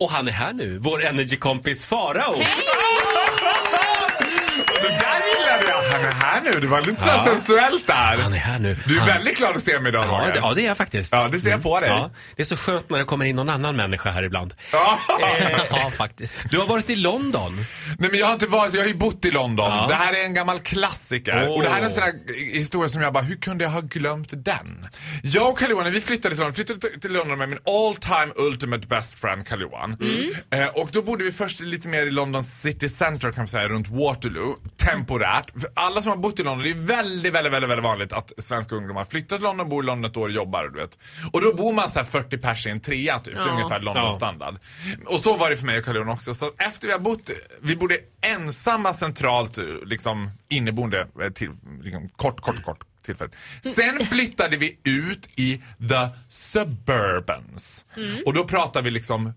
Och han är här nu, vår energikompis Farao. Det där gillade jag. Han är här nu. Det var lite så här sensuellt där. Han är här nu. Du är Han- väldigt glad att se mig idag Ja det, ja, det är jag faktiskt. Ja, det ser jag på dig. Ja, det är så skönt när det kommer in någon annan människa här ibland. Ja. Eh, ja, faktiskt. Du har varit i London. Nej men jag har inte varit, jag har ju bott i London. Ja. Det här är en gammal klassiker. Åh. Och det här är en sån här historia som jag bara, hur kunde jag ha glömt den? Jag och Carl-Johan, när vi flyttade till London, flyttade till- London med min all time ultimate best friend Carl-Johan. Eh, och då bodde vi först lite mer i London city center kan man säga, runt Waterloo. Temporärt. För alla som har bott i London, det är väldigt, väldigt, väldigt, väldigt vanligt att svenska ungdomar flyttar till London, bor i London ett år och jobbar. Du vet. Och då bor man så här 40 pers i en trea typ. Ja. ungefär London standard. Och så var det för mig och Carl-Johan också. Så efter vi har bott, vi bodde ensamma centralt, liksom inneboende, eh, till, liksom, kort, kort, kort tillfället. Sen flyttade vi ut i the suburbans. Och då pratar vi liksom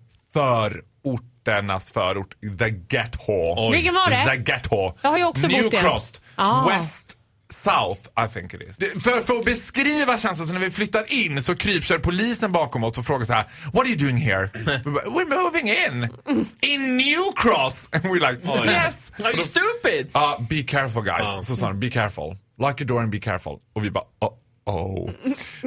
förorternas förort, the ghetto. Vilken var det? The ghetto. Jag har ju också New bott. Cross, Ah. West South, I think it is. För, för att beskriva känslan så när vi flyttar in så krypkör polisen bakom oss och frågar så här: What are you doing here? We're moving in. In New Cross. And we're like, Oj. yes. Are you stupid? Ja, be careful guys. Ja. Så sa de, be careful. Lock your door and be careful. Och vi bara, oh. Oh.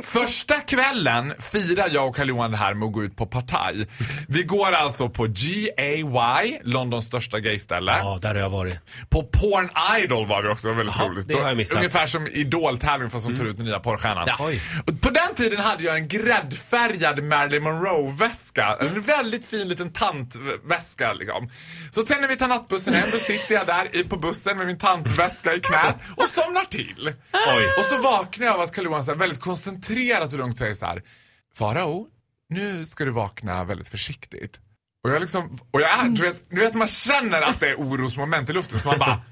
Första kvällen firar jag och Carl-Johan det här med att gå ut på partaj. Vi går alltså på GAY, Londons största gayställe. Ja, där har jag varit. På Porn Idol var vi också, det var väldigt Jaha, roligt. det har jag missat. Ungefär som Idol-tävling fast som tar ut den nya porrstjärnan. Ja, På den tiden hade jag en gräddfärgad Marilyn Monroe-väska. En väldigt fin liten tantväska liksom. Så sen när vi tar nattbussen hem, då sitter jag där på bussen med min tantväska i knät och somnar till. Oj. Och så vaknar jag av att Carl-Johan så här väldigt koncentrerat och lugnt säger så här. Farao, nu ska du vakna väldigt försiktigt. Och jag liksom, och jag är, du vet, du vet man känner att det är orosmoment i luften så man bara,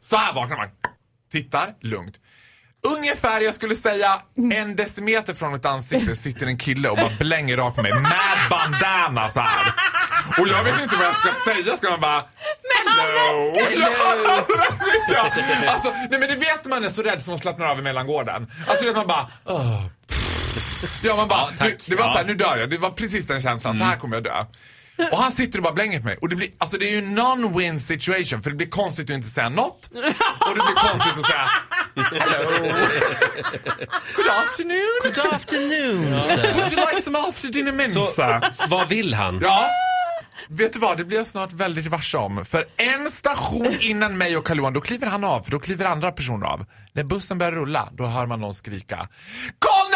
så här vaknar man. Tittar, lugnt. Ungefär, jag skulle säga en decimeter från mitt ansikte sitter en kille och bara blänger rakt på mig med bandana så här. Och jag vet inte vad jag ska säga, ska man bara Hello! Vet jag. Alltså, nej men det vet man är så rädd som man slappnar av i mellangården. Alltså det vet man bara, åh. Ja man bara, Ja, tack. nu, det var Ja. så här, nu dör jag. Det var precis den känslan, så här kommer jag dö. Och han sitter och bara blänger på mig. Och det blir, alltså det är ju non-win situation för det blir konstigt att inte säga något. Och det blir konstigt att säga Hello. Good afternoon. Good afternoon, sir. Would you like some after dinner Så, mensa? vad vill han? Ja. Vet du vad, det blir jag snart väldigt varse om. För en station innan mig och Carl-Johan, då kliver han av, för då kliver andra personer av. När bussen börjar rulla, då hör man någon skrika Call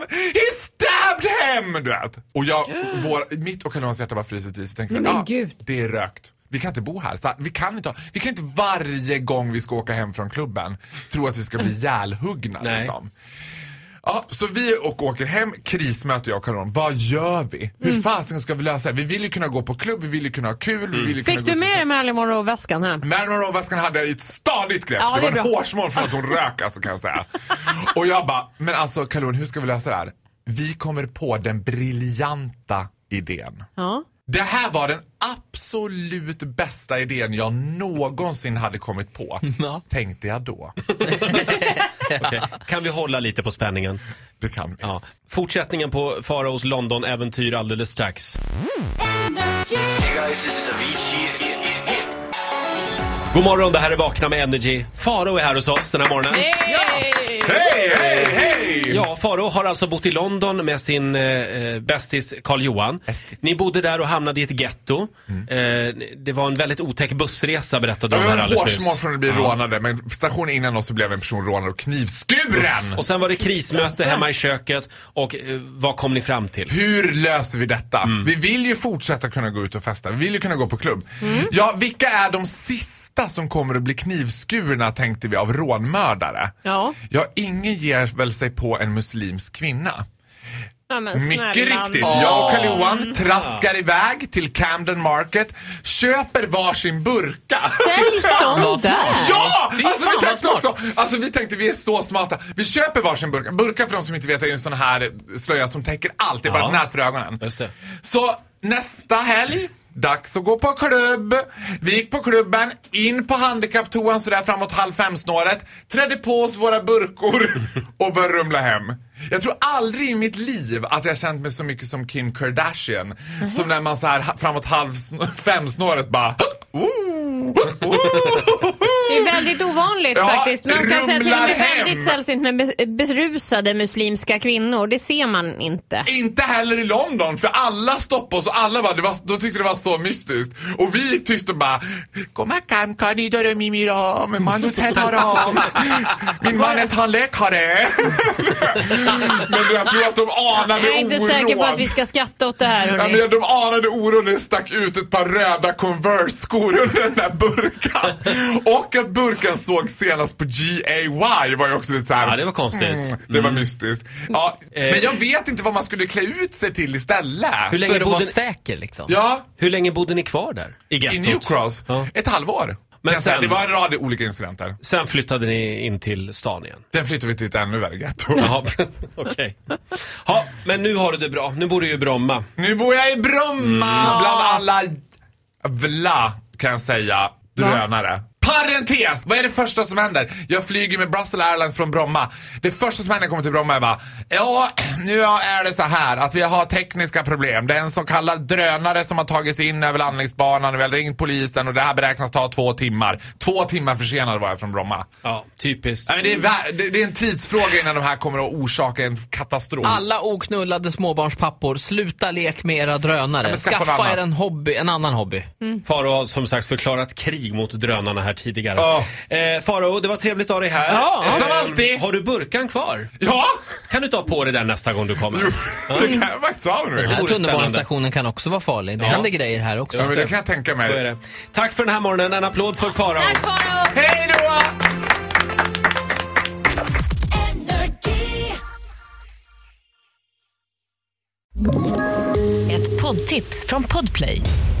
911! He stabbed him! Du vet. Och jag, vår, mitt och Carl-Johans hjärta bara fryser till, så tänkte jag, gud. det är rökt. Vi kan inte bo här. Så, vi, kan inte, ha- vi kan inte varje gång vi ska åka hem från klubben tro att vi ska bli ihjälhuggna. Liksom. Ja, så vi och åker hem, krismöte jag och Karin. Vad gör vi? Hur Mm. fasen ska vi lösa det? Vi vill ju kunna gå på klubb, vi vill ju kunna ha kul, vi vill ju kunna Fick gå du med dig Marilyn Monroe-väskan hem? Marilyn Monroe-väskan hade jag i ett stadigt grepp. Ja, det det var är en bra. hårsmån från att hon rök alltså kan jag säga. Och jag bara, men alltså Karin, hur ska vi lösa det här? Vi kommer på den briljanta idén. Ja. Det här var den absolut bästa idén jag någonsin hade kommit på. Ja. Tänkte jag då. Okej. Kan vi hålla lite på spänningen? Det kan vi. Ja. Fortsättningen på Faraos London-äventyr alldeles strax. Hey. God morgon, det här är Vakna med Energy. Farao är här hos oss den här morgonen. Hej, hej, hej! Ja, Farao har alltså bott i London med sin eh, bästis Karl Johan. Ni bodde där och hamnade i ett getto. Eh, det var en väldigt otäck bussresa berättade de här var en alldeles nyss. från att bli rånade, men stationen innan oss så blev en person rånad och knivskuren! Och sen var det krismöte hemma i köket och eh, vad kom ni fram till? Hur löser vi detta? Vi vill ju fortsätta kunna gå ut och festa, vi vill ju kunna gå på klubb. Ja, vilka är de sista som kommer att bli knivskurna tänkte vi av rånmördare? Ja. Ja, ingen ger väl sig på en muslimsk kvinna. Ja, men Mycket riktigt. nån. Jag och Carl-Johan traskar iväg till Camden Market, köper varsin burka. Säljs de där? Ja! Alltså vi tänkte också, alltså vi tänkte vi är så smarta. Vi köper varsin burka. Burka för de som inte vet är en sån här slöja som täcker allt. Det är bara Ja. ett nät för ögonen. Just det. Så nästa helg, dags att gå på klubb. Vi gick på klubben, in på handikapptoan sådär framåt halv fem snåret, trädde på oss våra burkor och började rumla hem. Jag tror aldrig i mitt liv att jag känt mig så mycket som Kim Kardashian. Som när man så här framåt halv femsnåret bara Ooh, ooh. Det är väldigt ovanligt Ja, faktiskt. Man kan säga till och med. Väldigt sällsynt med berusade muslimska kvinnor. Det ser man inte. Inte heller i London för alla stoppade oss och alla bara, var, de tyckte det var så mystiskt. Och vi gick tyst och bara Komma kam kani dore mimiram, man du tätaram. Min man är tandläkare. Men jag tror att de anade Jag är inte oron. säker på att vi ska skratta åt det här. Ja, Hörni. men de anade oron när det stack ut ett par röda Converse-skor under den där burkan. Och att burkan såg senast på GAY var ju också lite såhär. Ja, det var konstigt. Mm, det var mystiskt. Ja, men jag vet inte vad man skulle klä ut sig till istället. Hur länge, För bodde, säker liksom. Ja, hur länge bodde ni kvar där? I i gettot? New Cross. Ja. Ett halvår. Men sen... Det var en rad olika incidenter. Sen flyttade ni in till stan igen? Sen flyttade vi till ett ännu värre getto. Jaha, okej. Ja, men nu har du det bra. Nu bor du ju i Bromma. Nu bor jag i Bromma bland alla vla, kan jag säga, drönare. Parentes! Vad är det första som händer? Jag flyger med Brussels Airlines från Bromma. Det första som händer när jag kommer till Bromma är bara Ja, nu är det så här att vi har tekniska problem. Det är en så kallad drönare som har tagit sig in över landningsbanan och vi har ringt polisen och det här beräknas ta två timmar. Två timmar försenad var jag från Bromma. Ja, typiskt. Nej, men det, är det, det är en tidsfråga innan de här kommer att orsaka en katastrof. Alla oknullade småbarnspappor, sluta lek med era drönare. Ja, skaffa Skaffa er en hobby, en annan hobby. Faro har som sagt förklarat krig mot drönarna här tidigare. Ja. Eh, Faro, det var trevligt att ha dig här. Ja. Eh, Som alltid. Har du burkan kvar? Ja! Kan du ta på dig den nästa gång du kommer? Jo, det kan jag faktiskt ha nu. Den här tunnelbanestationen kan också vara farlig. Det Ja. händer grejer här också. Ja, men det kan jag tänka Så är mig. det. Tack för den här morgonen. En applåd för Farao. Tack Farao! Hej då! Ett poddtips från Podplay.